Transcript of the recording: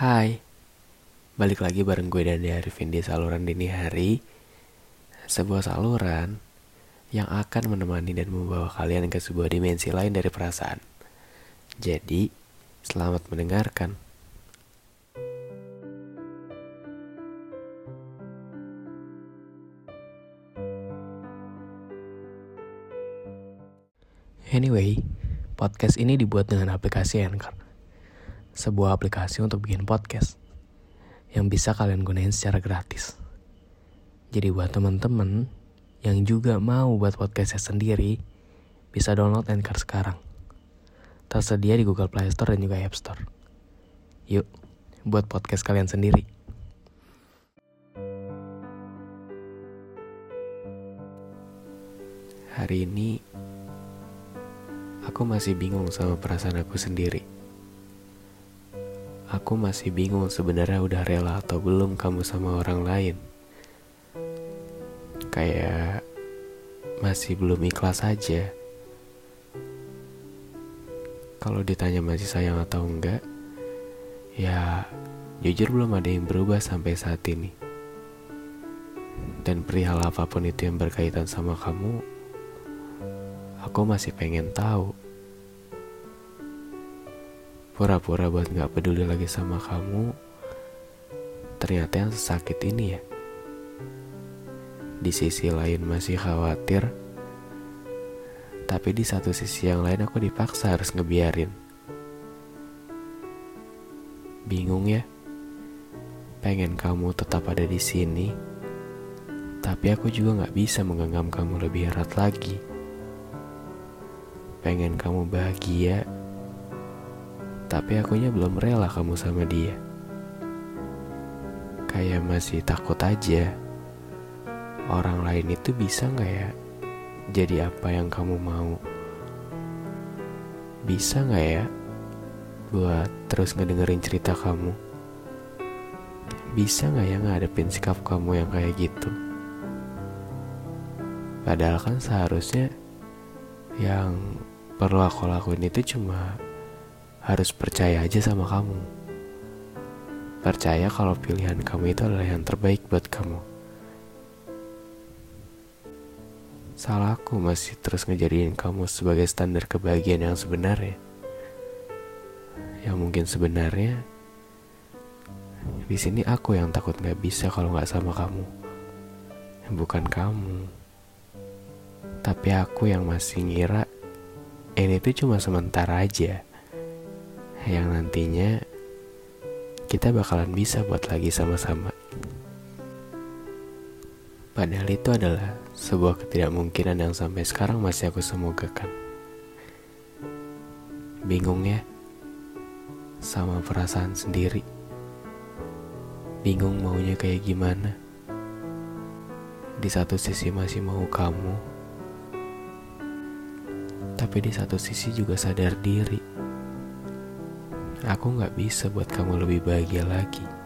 Hai, balik lagi bareng gue dan Arifin di saluran dini hari. Sebuah saluran yang akan menemani dan membawa kalian ke sebuah dimensi lain dari perasaan. Jadi, selamat mendengarkan. Anyway, podcast ini dibuat dengan aplikasi Anchor sebuah aplikasi untuk bikin podcast yang bisa kalian gunain secara gratis. Jadi buat temen-temen yang juga mau buat podcastnya sendiri, bisa download Anchor sekarang. Tersedia di Google Play Store dan juga App Store. Yuk, buat podcast kalian sendiri. Hari ini, aku masih bingung sama perasaan aku sendiri. Aku masih bingung sebenarnya udah rela atau belum kamu sama orang lain. Kayak masih belum ikhlas aja. Kalau ditanya masih sayang atau enggak, ya jujur belum ada yang berubah sampai saat ini. Dan perihal apa pun itu yang berkaitan sama kamu, aku masih pengen tahu pura-pura buat gak peduli lagi sama kamu ternyata yang sakit ini ya. Di sisi lain masih khawatir tapi di satu sisi yang lain aku dipaksa harus ngebiarin. Bingung ya pengen kamu tetap ada di sini tapi aku juga gak bisa menggenggam kamu lebih erat lagi. Pengen kamu bahagia tapi akunya belum rela kamu sama dia. Kayak masih takut aja. Orang lain itu bisa nggak ya jadi apa yang kamu mau? Bisa nggak ya buat terus ngedengerin cerita kamu? Bisa nggak ya ngadepin sikap kamu yang kayak gitu? Padahal kan seharusnya yang perlu aku lakuin itu cuma harus percaya aja sama kamu. Percaya kalau pilihan kamu itu adalah yang terbaik buat kamu. Salahku masih terus ngejadiin kamu sebagai standar kebahagiaan yang sebenarnya. Yang mungkin sebenarnya di sini aku yang takut nggak bisa kalau nggak sama kamu. Bukan kamu. Tapi aku yang masih ngira ini tuh cuma sementara aja yang nantinya kita bakalan bisa buat lagi sama-sama. Padahal itu adalah sebuah ketidakmungkinan yang sampai sekarang masih aku semogakan. Bingung ya sama perasaan sendiri. Bingung maunya kayak gimana. Di satu sisi masih mau kamu, tapi di satu sisi juga sadar diri Aku gak bisa buat kamu lebih bahagia lagi.